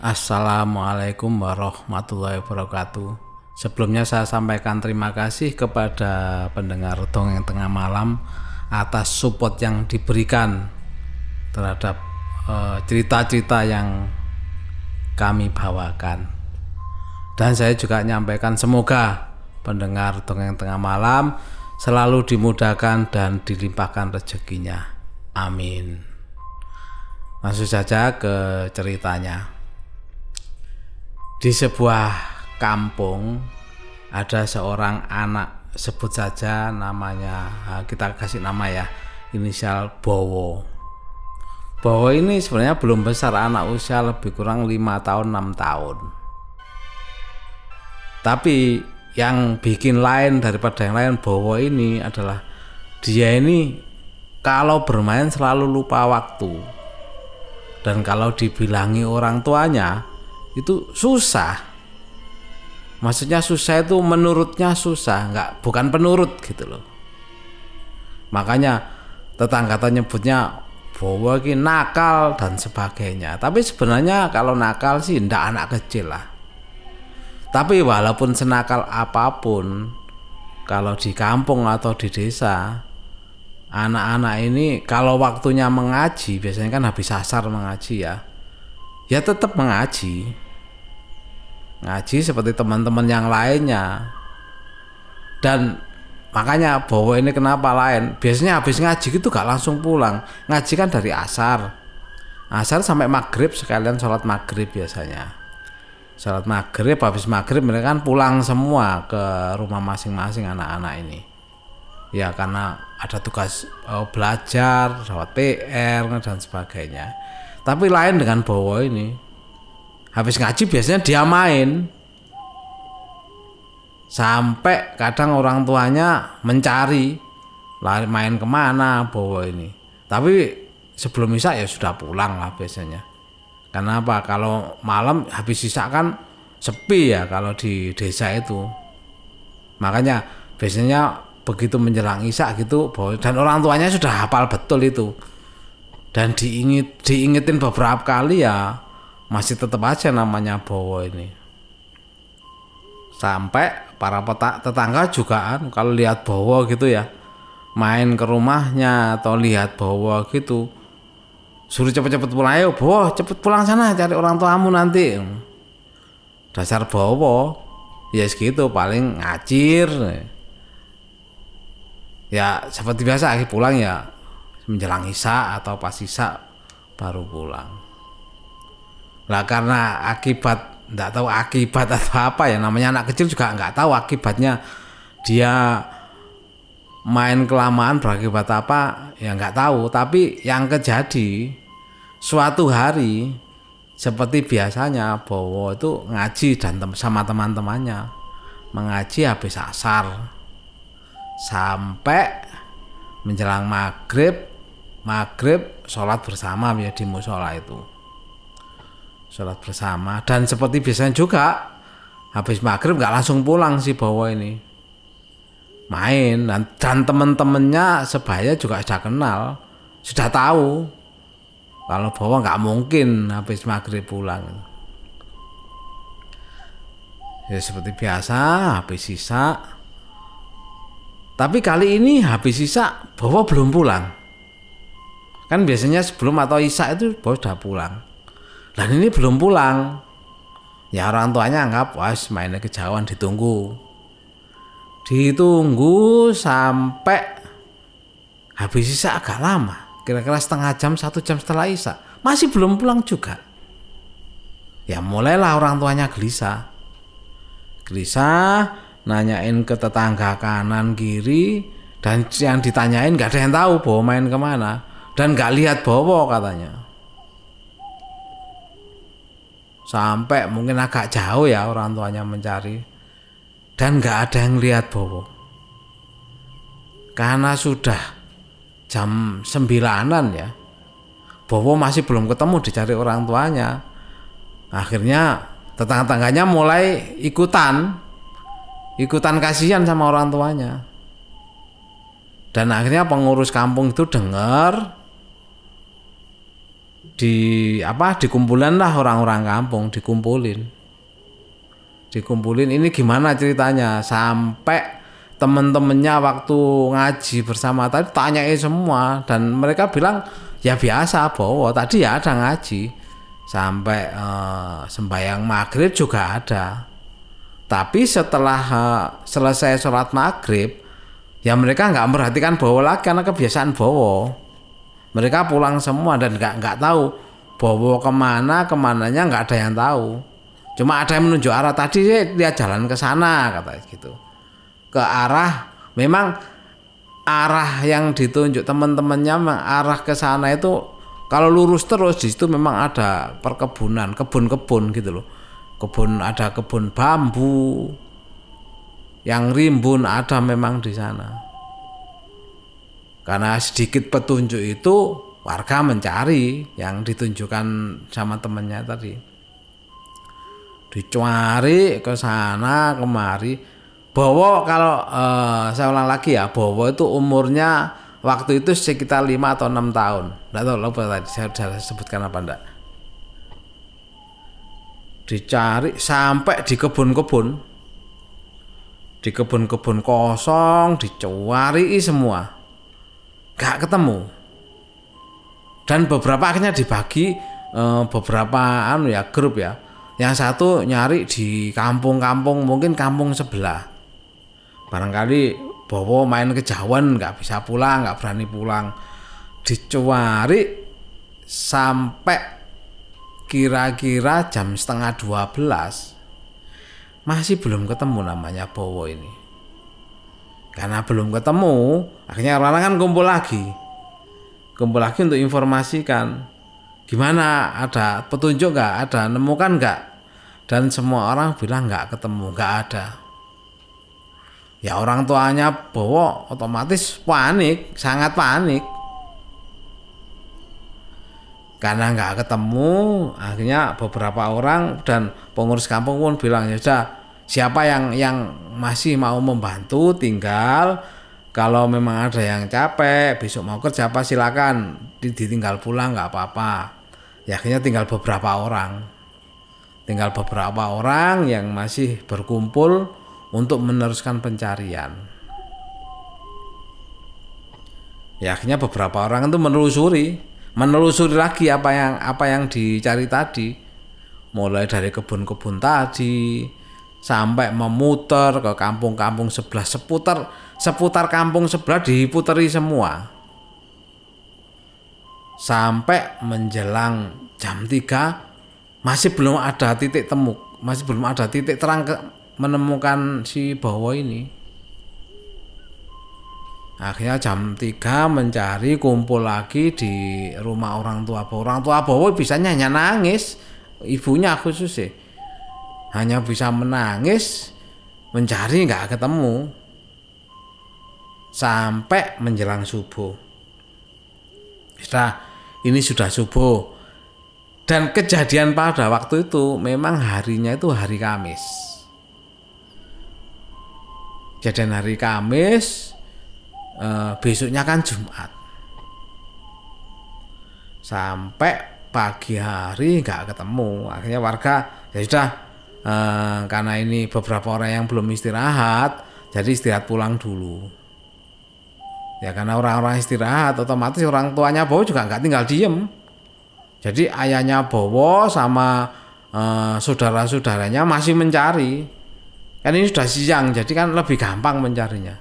Assalamualaikum warahmatullahi wabarakatuh. Sebelumnya saya sampaikan terima kasih kepada pendengar dongeng tengah malam atas support yang diberikan terhadap eh, cerita-cerita yang kami bawakan. Dan saya juga menyampaikan semoga pendengar dongeng tengah malam selalu dimudahkan dan dilimpahkan rezekinya. Amin. Langsung saja ke ceritanya. Di sebuah kampung ada seorang anak sebut saja namanya kita kasih nama ya inisial Bowo. Bowo ini sebenarnya belum besar anak usia lebih kurang lima tahun enam tahun. Tapi yang bikin lain daripada yang lain Bowo ini adalah dia ini kalau bermain selalu lupa waktu dan kalau dibilangi orang tuanya itu susah. Maksudnya susah itu menurutnya susah nggak bukan penurut gitu loh. Makanya tetangga nyebutnya bahwa ini nakal dan sebagainya. Tapi sebenarnya kalau nakal sih ndak anak kecil lah. Tapi walaupun senakal apa pun kalau di kampung atau di desa anak-anak ini kalau waktunya mengaji biasanya kan habis asar mengaji ya ya tetap mengaji. Ngaji seperti teman-teman yang lainnya. Dan makanya bahwa ini kenapa lain. Biasanya habis ngaji itu gak langsung pulang. Ngaji kan dari asar. Asar sampai maghrib sekalian sholat maghrib biasanya. Sholat maghrib habis maghrib mereka kan pulang semua ke rumah masing-masing anak-anak ini. Ya karena ada tugas uh, belajar, sholat PR dan sebagainya. Tapi lain dengan Bowo ini. Habis ngaji biasanya dia main. Sampai kadang orang tuanya mencari main ke mana Bowo ini. Tapi sebelum Isa ya sudah pulang lah biasanya. Karena apa? Kalau malam habis Isa kan sepi ya kalau di desa itu. Makanya biasanya begitu menjelang Isa gitu dan orang tuanya sudah hafal betul itu dan diingit diingetin beberapa kali ya masih tetap aja namanya Bowo ini. Sampai para petak tetangga juga kan kalau lihat Bowo gitu ya main ke rumahnya atau lihat Bowo gitu suruh cepet-cepet pulang ayo Bowo cepet pulang sana cari orang tuamu nanti. Dasar Bowo ya segitu paling ngacir. Ya seperti biasa pulang ya menjelang Isya atau pas Isya baru pulang. Lah karena akibat nggak tahu akibat atau apa ya namanya anak kecil juga nggak tahu akibatnya dia main kelamaan berakibat apa ya nggak tahu tapi yang terjadi suatu hari seperti biasanya Bowo itu ngaji dan sama teman-temannya mengaji habis asar sampai menjelang maghrib maghrib sholat bersama ya di musola itu. Sholat bersama. Dan seperti biasanya juga habis maghrib nggak langsung pulang sih bawa ini. Main. Dan, dan temen-temennya sebaya juga sudah kenal. Sudah tahu. Kalau bawa nggak mungkin habis maghrib pulang. Ya seperti biasa habis sisa. Tapi kali ini habis sisa bawa belum pulang Kan biasanya sebelum atau isak itu bos sudah pulang. Dan ini belum pulang. Ya orang tuanya anggap wah mainnya kejauhan ditunggu. Ditunggu sampai habis isak agak lama. Kira-kira setengah jam, satu jam setelah isak. Masih belum pulang juga. Ya mulailah orang tuanya gelisah. Gelisah, nanyain ke tetangga kanan kiri dan yang ditanyain gak ada yang tahu bahwa main ke mana dan gak lihat Bowo katanya. Sampai mungkin agak jauh ya orang tuanya mencari. Dan gak ada yang lihat Bowo karena sudah jam sembilanan ya Bowo masih belum ketemu dicari orang tuanya. Akhirnya tetangga-tangganya mulai ikutan ikutan kasihan sama orang tuanya. Dan akhirnya pengurus kampung itu dengar di apa dikumpulin lah orang-orang kampung dikumpulin. Dikumpulin ini gimana ceritanya? Sampai temen-temennya waktu ngaji bersama tadi tanyain semua dan mereka bilang ya biasa bahwa tadi ya ada ngaji. Sampai uh, sembahyang maghrib juga ada. Tapi setelah uh, selesai sholat maghrib ya mereka nggak memperhatikan bawa lagi karena kebiasaan bawa mereka pulang semua dan nggak nggak tahu bawa ke mana ke mananya nggak ada yang tahu cuma ada yang menunjuk arah tadi dia jalan ke sana kata gitu ke arah memang arah yang ditunjuk teman-temannya arah ke sana itu kalau lurus terus di situ memang ada perkebunan, kebun-kebun gitu loh. Kebun ada kebun bambu yang rimbun ada memang di sana. Karena sedikit petunjuk itu warga mencari yang ditunjukkan sama temannya tadi. Dicari ke sana kemari Bowo kalau uh, saya ulang lagi ya, Bowo itu umurnya waktu itu sekitar 5 atau 6 tahun. Enggak tahu lupa tadi saya sudah sebutkan apa enggak. Dicari sampai di kebun-kebun. Di kebun-kebun kosong, dicari semua. Gak ketemu. Dan beberapa akhirnya dibagi uh, beberapa anu ya grup ya. Yang satu nyari di kampung-kampung mungkin kampung sebelah barangkali bawa main kejauhan nggak bisa pulang nggak berani pulang dicuari sampai kira-kira jam setengah dua belas masih belum ketemu namanya Bowo ini karena belum ketemu akhirnya orang-orang kan kumpul lagi. Kumpul lagi untuk informasikan gimana ada petunjuk nggak ada nemukan nggak? Dan semua orang bilang nggak ketemu nggak ada. Ya orang tuanya bawa otomatis panik sangat panik. Karena nggak ketemu akhirnya beberapa orang dan pengurus kampung pun bilang ya sudah siapa yang yang masih mau membantu tinggal. Kalau memang ada yang capek besok mau kerja apa silakan. Ditinggal pulang nggak apa-apa. Ya tinggal beberapa orang. Tinggal beberapa orang yang masih berkumpul untuk meneruskan pencarian. Ya beberapa orang itu menelusuri, menelusuri lagi apa yang apa yang dicari tadi, mulai dari kebun-kebun tadi sampai memutar ke kampung-kampung sebelah seputar seputar kampung sebelah diputeri semua. Sampai menjelang jam 3 masih belum ada titik temu masih belum ada titik terang ke, menemukan si Bowo ini. Akhirnya jam 3 mencari kumpul lagi di rumah orang tua Bowo orang tua Bowo bisa hanya nangis ibunya khusus sih hanya bisa menangis mencari nggak ketemu. Sampai menjelang subuh. Sudah ini sudah subuh. Dan kejadian pada waktu itu memang harinya itu hari Kamis. Kejadian hari Kamis eh, besoknya kan Jumat. Sampai pagi hari nggak ketemu. Akhirnya warga ya sudah eh, karena ini beberapa orang yang belum istirahat jadi istirahat pulang dulu. Ya karena orang-orang istirahat otomatis orang tuanya Bowo juga nggak tinggal diem. Jadi ayahnya Bowo sama eh, saudara-saudaranya masih mencari. Kan ini sudah siang jadi kan lebih gampang mencarinya.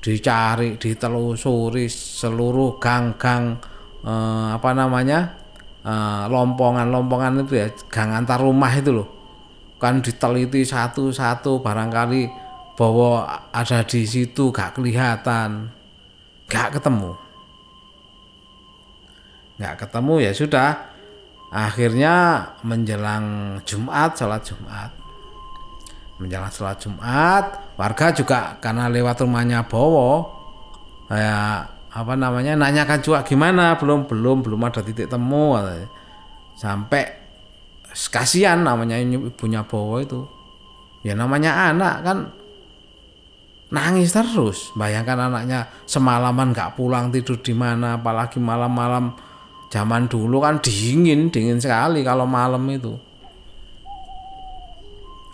Dicari ditelusuri seluruh gang-gang eh, apa namanya eh, lompongan-lompongan itu ya gang antar rumah itu loh kan diteliti satu-satu barangkali bahwa ada di situ gak kelihatan. Gak ketemu. Gak ketemu ya sudah. Akhirnya menjelang Jumat sholat Jumat. Menjelang sholat Jumat warga juga karena lewat rumahnya Bowo kayak apa namanya nanyakan juga gimana belum belum belum ada titik temu sampai kasihan namanya ibunya Bowo itu. Ya namanya anak kan nangis terus. Bayangkan anaknya semalaman nggak pulang tidur di mana apalagi malam-malam zaman dulu kan dingin dingin sekali kalau malam itu.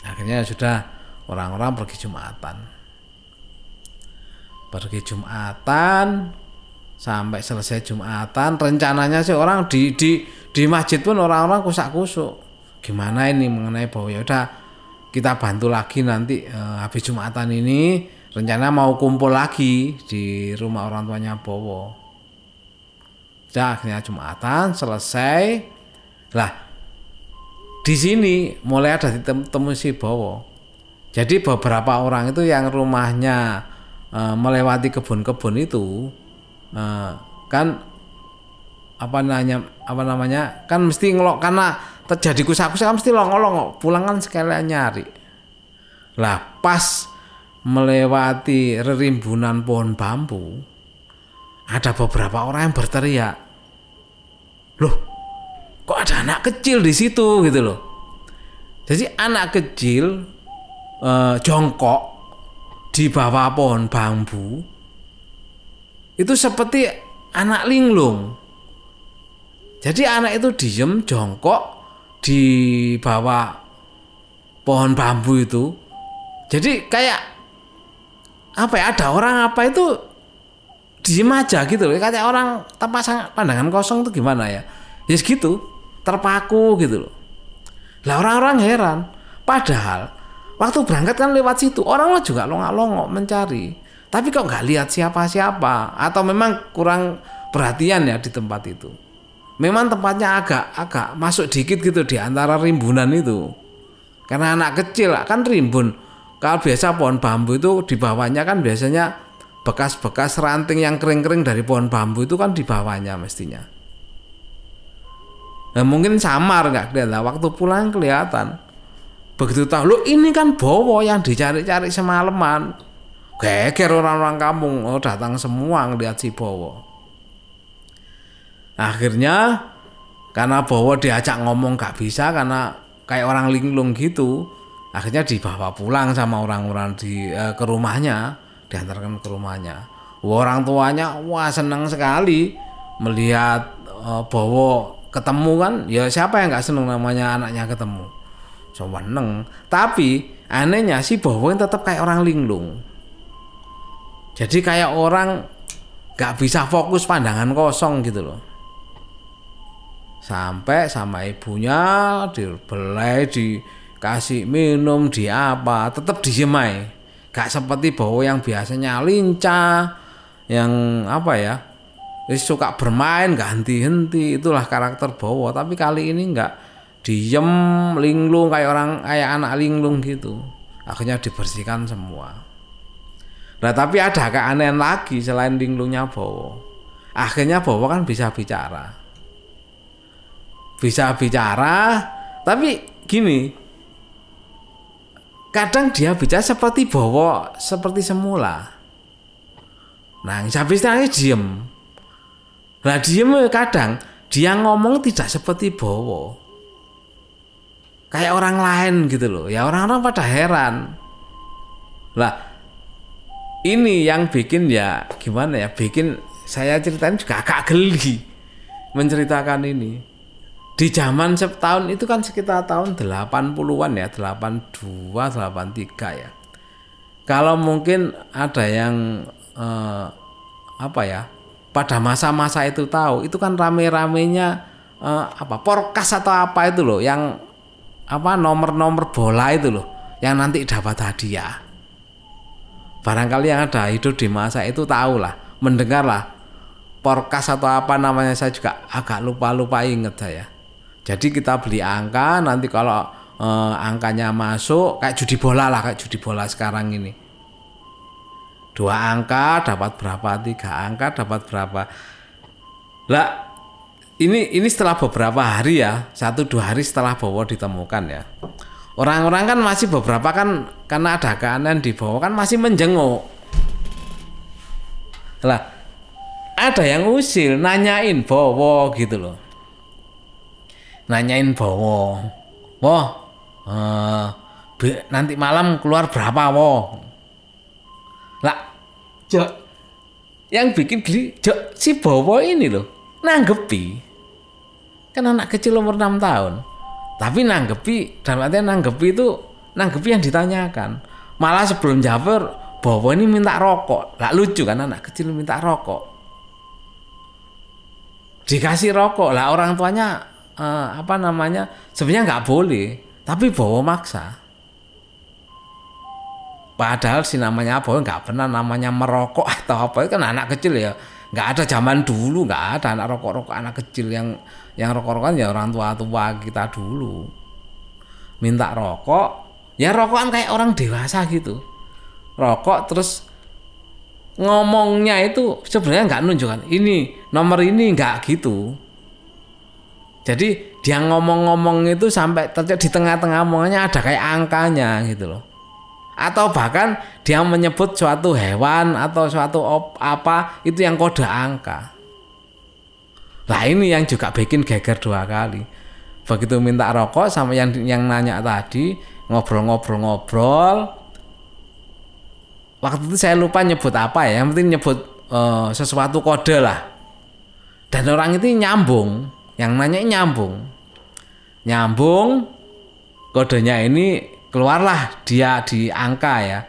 Akhirnya sudah orang-orang pergi jumatan. Pergi jumatan sampai selesai jumatan rencananya sih orang di di di masjid pun orang-orang kusak kusuk gimana ini mengenai bahwa ya udah kita bantu lagi nanti eh, habis jumatan ini rencana mau kumpul lagi di rumah orang tuanya Bowo. Sudah akhirnya Jumatan selesai. Lah di sini mulai ada ditemu si Bowo. Jadi beberapa orang itu yang rumahnya e, melewati kebun-kebun itu e, kan apa namanya apa namanya kan mesti ngelok karena terjadi kusak-kusak kan mesti longok-longok pulang kan sekalian nyari. Lah pas melewati rerimbunan pohon bambu, ada beberapa orang yang berteriak, loh, kok ada anak kecil di situ gitu loh. Jadi anak kecil eh, jongkok di bawah pohon bambu itu seperti anak linglung. Jadi anak itu diem jongkok di bawah pohon bambu itu. Jadi kayak apa ya ada orang apa itu diem aja gitu loh. Kayak orang tanpa pandangan kosong itu gimana ya? Ya yes, gitu terpaku gitu loh. Lah orang-orang heran. Padahal waktu berangkat kan lewat situ orang juga longak-longok mencari. Tapi kok nggak lihat siapa-siapa? Atau memang kurang perhatian ya di tempat itu memang tempatnya agak agak masuk dikit gitu di antara rimbunan itu karena anak kecil kan rimbun kalau biasa pohon bambu itu di bawahnya kan biasanya bekas-bekas ranting yang kering-kering dari pohon bambu itu kan di bawahnya mestinya. Nah, mungkin samar nggak kelihatan. Waktu pulang kelihatan. Begitu tahu, lo ini kan bowo yang dicari-cari semalaman. Geger orang-orang kampung, oh datang semua ngeliat si bowo. Akhirnya karena bowo diajak ngomong gak bisa karena kayak orang linglung gitu akhirnya dibawa pulang sama orang-orang di uh, ke rumahnya diantarkan ke rumahnya. Orang tuanya wah senang sekali melihat uh, Bowo ketemu kan? Ya siapa yang nggak seneng namanya anaknya ketemu? Seneng tapi anehnya si Bowo tetap kayak orang linglung. Jadi kayak orang nggak bisa fokus pandangan kosong gitu loh sampai sama ibunya dibelai di kasih minum di apa tetap dijemai gak seperti Bowo yang biasanya lincah yang apa ya suka bermain gak henti-henti itulah karakter Bowo. Tapi kali ini nggak diem linglung kayak orang kayak anak linglung gitu. Akhirnya dibersihkan semua. Nah tapi ada keanehan lagi selain linglungnya Bowo. Akhirnya Bowo kan bisa bicara bisa bicara tapi gini. Kadang dia bicara seperti bawa seperti semula. Nangis habis nangis diem. Lah diem kadang dia ngomong tidak seperti bawa. Kayak orang lain gitu loh. Ya orang-orang pada heran. Lah ini yang bikin ya gimana ya bikin saya ceritain juga agak geli menceritakan ini di zaman setahun itu kan sekitar tahun 80-an ya, 82, 83 ya. Kalau mungkin ada yang eh, apa ya? Pada masa-masa itu tahu, itu kan rame-ramenya eh, apa? Porkas atau apa itu loh yang apa nomor-nomor bola itu loh yang nanti dapat hadiah. Barangkali yang ada hidup di masa itu tahu lah, mendengarlah porkas atau apa namanya saya juga agak lupa-lupa inget saya jadi kita beli angka nanti kalau eh, angkanya masuk kayak judi bola lah kayak judi bola sekarang ini. Dua angka dapat berapa, tiga angka dapat berapa. Lah ini ini setelah beberapa hari ya, satu dua hari setelah Bowo ditemukan ya. Orang-orang kan masih beberapa kan karena ada keanehan di Bowo kan masih menjenguk. Lah ada yang usil nanyain Bowo gitu loh nanyain Bowo, Woh, uh, nanti malam keluar berapa, Woh? Lah, Jo, yang bikin geli, Jo, si Bowo ini loh, nanggepi. kan anak kecil umur 6 tahun. Tapi nanggepi dalam artian nanggepi itu nanggepi yang ditanyakan. Malah sebelum jawab bahwa ini minta rokok. Lah lucu kan anak kecil minta rokok. Dikasih rokok lah orang tuanya eh, apa namanya sebenarnya nggak boleh tapi bawa maksa. Padahal si namanya apa nggak pernah namanya merokok atau apa itu kan anak kecil ya. Nggak ada zaman dulu nggak ada anak rokok rokok anak kecil yang yang rokok-rokokan ya orang tua-tua kita dulu. Minta rokok ya rokokan kayak orang dewasa gitu. Rokok terus ngomongnya itu sebenarnya nggak nunjukkan ini nomor ini nggak gitu jadi dia ngomong-ngomong itu sampai terjadi di tengah-tengah omongannya ada kayak angkanya gitu loh atau bahkan dia menyebut suatu hewan atau suatu op, apa itu yang kode angka Nah ini yang juga bikin geger dua kali. Begitu minta rokok sama yang yang nanya tadi ngobrol-ngobrol-ngobrol. Waktu itu saya lupa nyebut apa ya, yang penting nyebut uh, sesuatu kode lah. Dan orang itu nyambung, yang nanya nyambung. Nyambung, kodenya ini keluarlah dia di angka ya,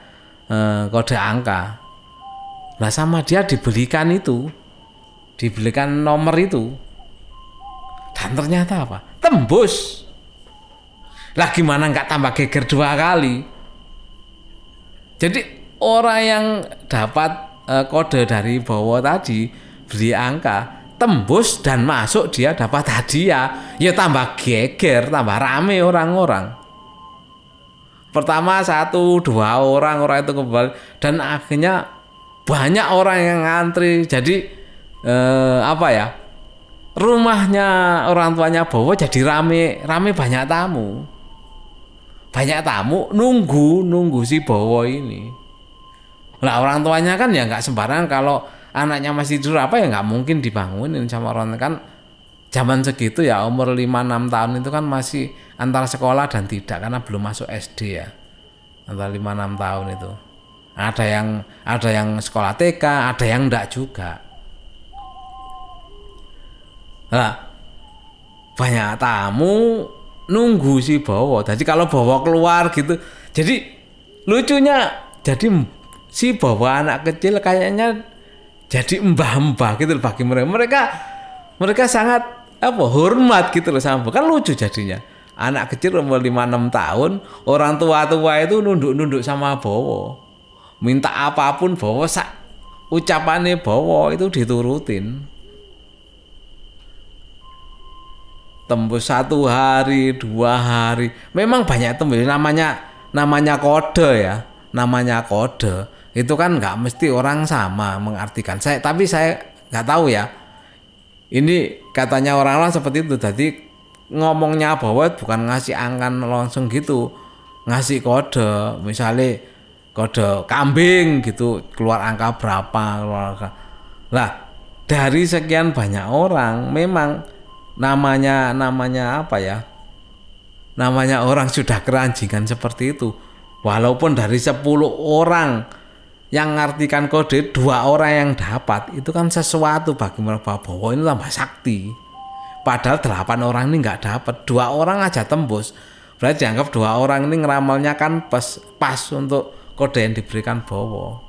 uh, kode angka. Nah sama dia dibelikan itu. Dibelikan nomor itu. Dan ternyata apa? Tembus. Lah gimana nggak tambah geger dua kali? Jadi orang yang dapat uh, kode dari bawah tadi beli angka tembus dan masuk dia dapat hadiah. Ya tambah geger tambah rame orang-orang. Pertama satu dua orang orang itu kembali. Dan akhirnya banyak orang yang ngantri. Jadi eh, apa ya rumahnya orang tuanya bawa jadi rame. Rame banyak tamu. Banyak tamu nunggu nunggu si bawa ini. Lah orang tuanya kan ya nggak sembarangan kalau anaknya masih tidur apa ya nggak mungkin dibangunin sama orang. Kan zaman segitu ya umur 5-6 tahun itu kan masih antara sekolah dan tidak karena belum masuk SD ya. Antara 5-6 tahun itu. Ada yang ada yang sekolah TK ada yang enggak juga. Nah, banyak tamu nunggu si bawa. Jadi kalau bawa keluar gitu, jadi lucunya jadi si bawa anak kecil kayaknya jadi mbah-mbah gitu loh bagi mereka. Mereka mereka sangat apa hormat gitu loh sama kan lucu jadinya. Anak kecil umur 5-6 tahun, orang tua-tua itu nunduk-nunduk sama bawa. Minta apa pun bawa sak ucapannya bawa itu diturutin. tembus satu hari dua hari memang banyak tembus namanya namanya kode ya namanya kode itu kan nggak mesti orang sama mengartikan. Saya tapi saya nggak tahu ya. Ini katanya orang-orang seperti itu. Jadi ngomongnya bahwa bukan ngasih angkan langsung gitu. Ngasih kode misalnya kode kambing gitu. Keluar angka berapa keluar angka. Lah dari sekian banyak orang memang namanya namanya apa ya? Namanya orang sudah keranjingan seperti itu. Walaupun dari 10 orang yang ngartikan kode dua orang yang dapat itu kan sesuatu bagi bahwa ini tambah sakti. Padahal delapan orang ini nggak dapat. Dua orang aja tembus. Berarti dianggap dua orang ini ngeramalnya kan pas pas untuk kode yang diberikan Bowo.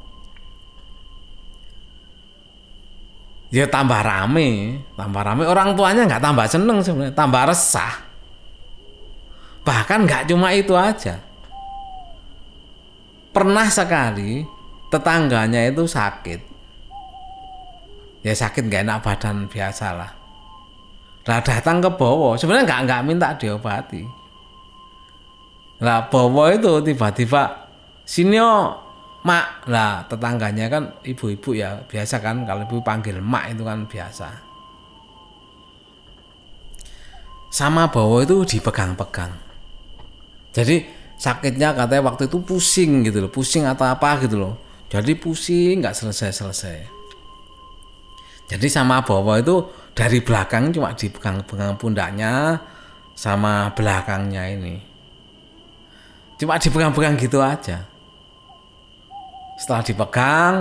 Ya tambah rame. Tambah rame. Orang tuanya nggak tambah seneng sebenarnya. Tambah resah. Bahkan nggak cuma itu aja. Pernah sekali tetangganya itu sakit. Ya sakit nggak enak badan biasa lah datang ke Bowo sebenarnya nggak nggak minta diobati. Lah Bowo itu tiba-tiba sinio mak. Lah tetangganya kan ibu-ibu ya biasa kan kalau ibu panggil mak itu kan biasa. Sama bawa itu dipegang-pegang. Jadi sakitnya katanya waktu itu pusing gitu loh pusing atau apa gitu loh jadi pusing nggak selesai-selesai jadi sama bawa itu dari belakang cuma dipegang-pegang pundaknya sama belakangnya ini. Cuma dipegang-pegang gitu aja. Setelah dipegang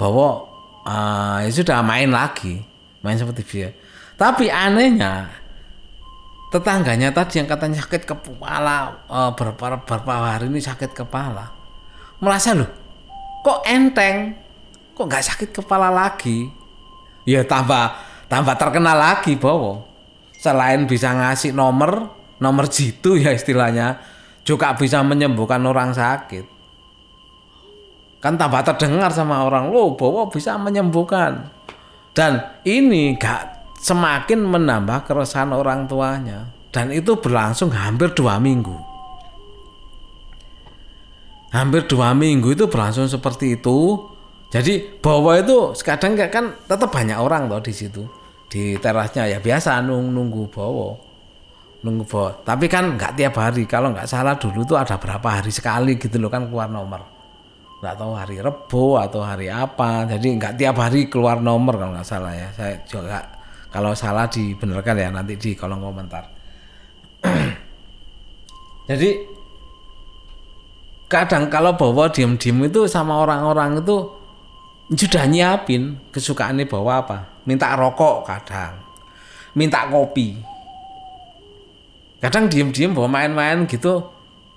bawa uh, ya sudah main lagi. Main seperti dia tapi anehnya tetangganya tadi yang katanya sakit kepala uh, beberapa, beberapa hari ini sakit kepala merasa loh kok enteng? Kok nggak sakit kepala lagi? Ya tambah tambah terkenal lagi Bowo. Selain bisa ngasih nomor nomor jitu ya istilahnya juga bisa menyembuhkan orang sakit. Kan tambah terdengar sama orang lo Bowo bisa menyembuhkan. Dan ini gak semakin menambah keresahan orang tuanya. Dan itu berlangsung hampir dua minggu hampir dua minggu itu berlangsung seperti itu. Jadi bawah itu kadang kan tetap banyak orang loh di situ di terasnya. Ya biasa nung nunggu bawa nunggu bawa. Tapi kan nggak tiap hari. Kalau nggak salah dulu tuh ada berapa hari sekali gitu loh kan keluar nomor. Nggak tahu hari Rebo atau hari apa. Jadi nggak tiap hari keluar nomor kalau nggak salah ya. Saya juga kalau salah dibenarkan ya nanti di kolom komentar. Jadi kadang kalau bawa diem-diem itu sama orang-orang itu sudah nyiapin kesukaannya bawa apa? Minta rokok kadang minta kopi. Kadang diem-diem bawa main-main gitu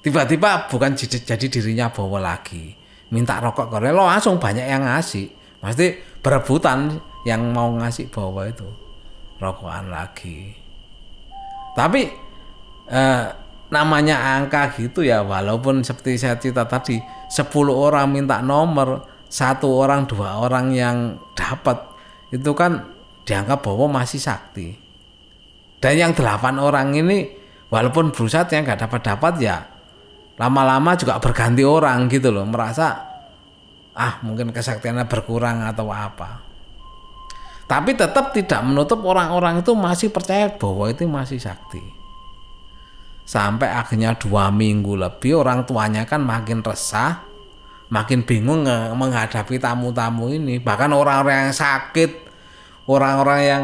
tiba-tiba bukan jadi dirinya bawa lagi. Minta rokok Korea lo langsung banyak yang ngasih. Pasti berebutan yang mau ngasih bawa itu rokokan lagi. Tapi eh, namanya angka gitu ya walaupun seperti saya cerita tadi 10 orang minta nomor satu orang dua orang yang dapat itu kan dianggap bahwa masih sakti. Dan yang delapan orang ini walaupun berusaha yang nggak dapat dapat ya lama-lama juga berganti orang gitu loh merasa ah mungkin kesaktiannya berkurang atau apa. Tapi tetap tidak menutup orang-orang itu masih percaya bahwa itu masih sakti sampai akhirnya dua minggu lebih orang tuanya kan makin resah makin bingung menghadapi tamu-tamu ini. Bahkan orang-orang yang sakit orang-orang yang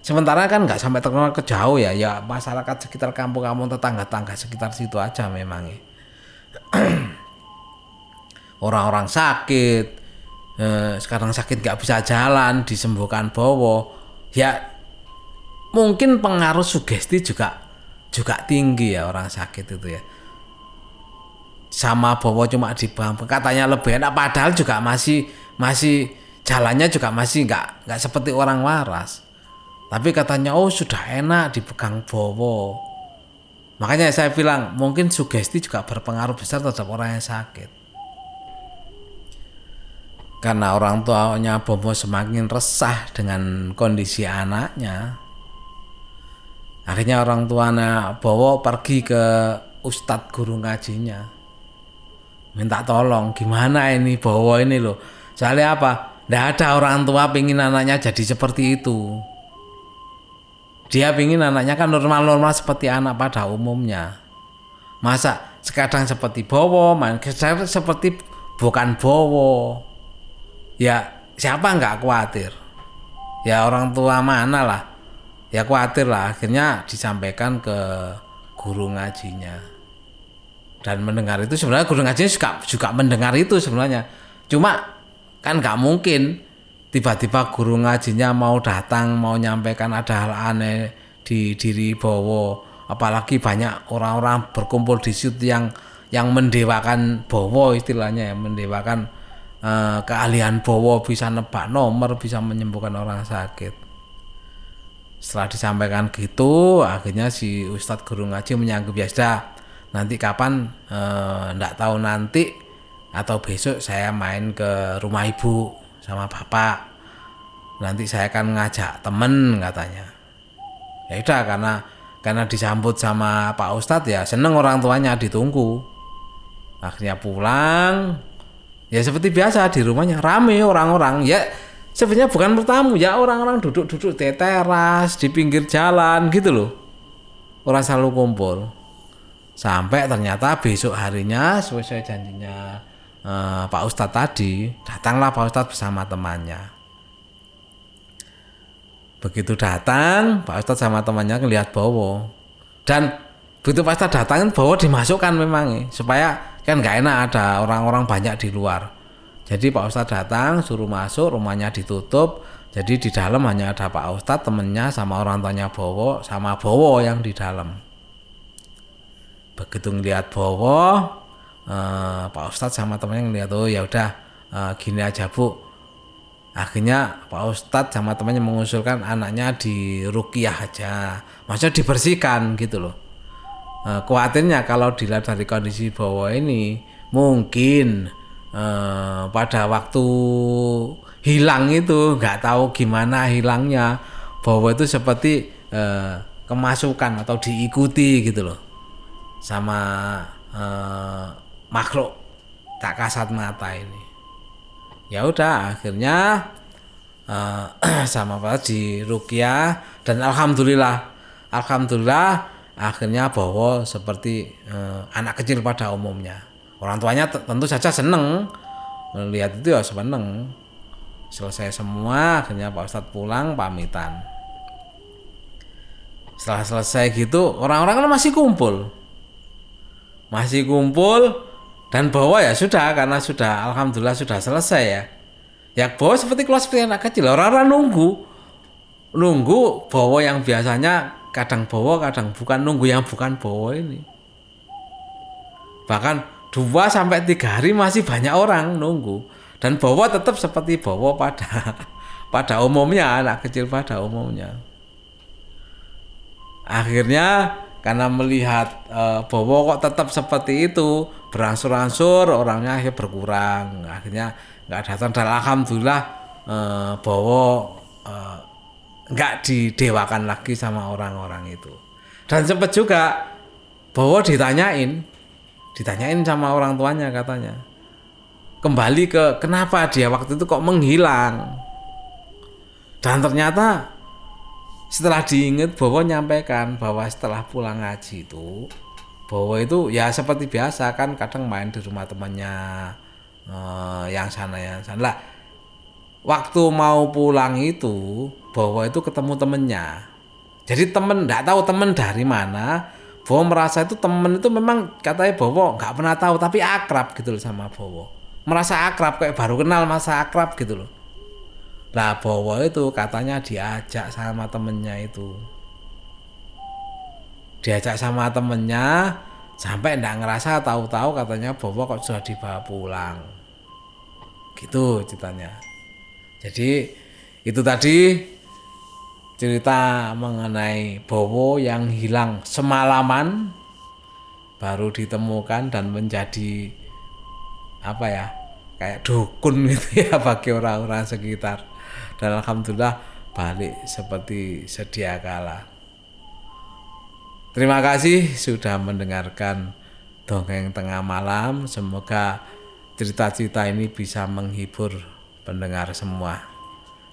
sementara kan nggak sampai terkenal ke jauh ya ya masyarakat sekitar kampung-kampung tetangga-tangga sekitar situ aja memang orang-orang sakit eh, sekarang sakit nggak bisa jalan disembuhkan bowo. Ya mungkin pengaruh sugesti juga juga tinggi ya orang sakit itu ya. Sama bawa cuma di bang katanya lebih enak padahal juga masih masih jalannya juga masih nggak nggak seperti orang waras. Tapi katanya oh sudah enak dipegang Bowo. Makanya saya bilang mungkin sugesti juga berpengaruh besar terhadap orang yang sakit. Karena orang tuanya Bowo semakin resah dengan kondisi anaknya akhirnya orang tuanya Bowo pergi ke ustadz guru ngajinya. Minta tolong gimana ini bawa ini loh? Soalnya apa? Tidak ada orang tua pingin anaknya jadi seperti itu. Dia pingin anaknya kan normal-normal seperti anak pada umumnya. Masa sekarang seperti bowo main seperti bukan bowo ya siapa nggak khawatir? Ya orang tua mana lah ya khawatir lah akhirnya disampaikan ke guru ngajinya. Dan mendengar itu sebenarnya guru ngaji juga juga mendengar itu sebenarnya. Cuma kan nggak mungkin tiba-tiba guru ngajinya mau datang mau nyampaikan ada hal aneh di diri Bowo. Apalagi banyak orang-orang berkumpul di situ yang yang mendewakan Bowo istilahnya ya mendewakan eh, keahlian Bowo bisa nebak nomor bisa menyembuhkan orang sakit setelah disampaikan gitu akhirnya si Ustadz guru ngaji menyanggup ya sudah nanti kapan eh, tahu nanti atau besok saya main ke rumah ibu sama bapak. Nanti saya akan ngajak temen katanya. Ya udah karena karena disambut sama Pak Ustadz ya seneng orang tuanya ditunggu. Akhirnya pulang. Ya seperti biasa di rumahnya rame orang-orang. Ya sebenarnya bukan bertamu ya orang-orang duduk-duduk di teras di pinggir jalan gitu loh. Orang selalu kumpul. Sampai ternyata besok harinya sesuai janjinya eh, Pak Ustadz tadi datanglah Pak Ustadz bersama temannya. Begitu datang Pak Ustadz sama temannya ngelihat Bowo. Dan begitu Pak Ustadz datang Bowo dimasukkan memang supaya kan nggak enak ada orang-orang banyak di luar jadi Pak Ustadz datang suruh masuk rumahnya ditutup. Jadi di dalam hanya ada Pak Ustadz temennya sama orang tuanya Bowo sama Bowo yang di dalam. Begitu ngeliat Bowo eh, Pak Ustadz sama temennya ngeliat oh ya udah eh, gini aja bu. Akhirnya Pak Ustadz sama temannya mengusulkan anaknya di rukiah aja. Maksudnya dibersihkan gitu loh. Eh, khawatirnya kalau dilihat dari kondisi Bowo ini mungkin eh, pada waktu hilang itu nggak tahu gimana hilangnya. Bahwa itu seperti eh, kemasukan atau diikuti gitu loh. Sama eh, makhluk tak kasat mata ini. Ya udah akhirnya eh, sama apa di Rukia. Dan alhamdulillah alhamdulillah akhirnya bahwa seperti eh, anak kecil pada umumnya orang tuanya tentu saja seneng. Melihat itu ya seneng. Selesai semua akhirnya Pak Ustadz pulang pamitan. Setelah selesai gitu orang-orang kan masih kumpul. Masih kumpul dan bawa ya sudah karena sudah alhamdulillah sudah selesai ya. Ya bawa seperti kelas seperti anak kecil orang-orang nunggu. Nunggu bawa yang biasanya kadang bawa kadang bukan nunggu yang bukan bawa ini. Bahkan dua sampai tiga hari masih banyak orang nunggu. Dan bawa tetap seperti bawa pada pada umumnya anak kecil pada umumnya. Akhirnya karena melihat e, Bowo kok tetap seperti itu berangsur-angsur orangnya akhirnya berkurang. Akhirnya nggak datang. Dan alhamdulillah e, Bowo e, nggak didewakan lagi sama orang-orang itu. Dan sempat juga Bowo ditanyain ditanyain sama orang tuanya katanya. Kembali ke kenapa dia waktu itu kok menghilang? Dan ternyata setelah diingat bahwa nyampaikan bahwa setelah pulang ngaji itu bahwa itu ya seperti biasa kan kadang main di rumah temannya eh, yang sana yang sana. Lah waktu mau pulang itu bahwa itu ketemu temennya. Jadi temen nggak tahu temen dari mana Bowo merasa itu temen itu memang katanya Bowo nggak pernah tahu tapi akrab gitu loh sama Bowo. Merasa akrab kayak baru kenal masa akrab gitu loh. Lah Bowo itu katanya diajak sama temennya itu. Diajak sama temennya sampai ndak ngerasa tahu-tahu katanya Bowo kok sudah dibawa pulang. Gitu ceritanya. Jadi itu tadi cerita mengenai Bowo yang hilang semalaman baru ditemukan dan menjadi apa ya kayak dukun gitu ya bagi orang-orang sekitar. Dan alhamdulillah balik seperti sedia kala. Terima kasih sudah mendengarkan dongeng tengah malam. Semoga cerita-cerita ini bisa menghibur pendengar semua.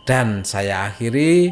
Dan saya akhiri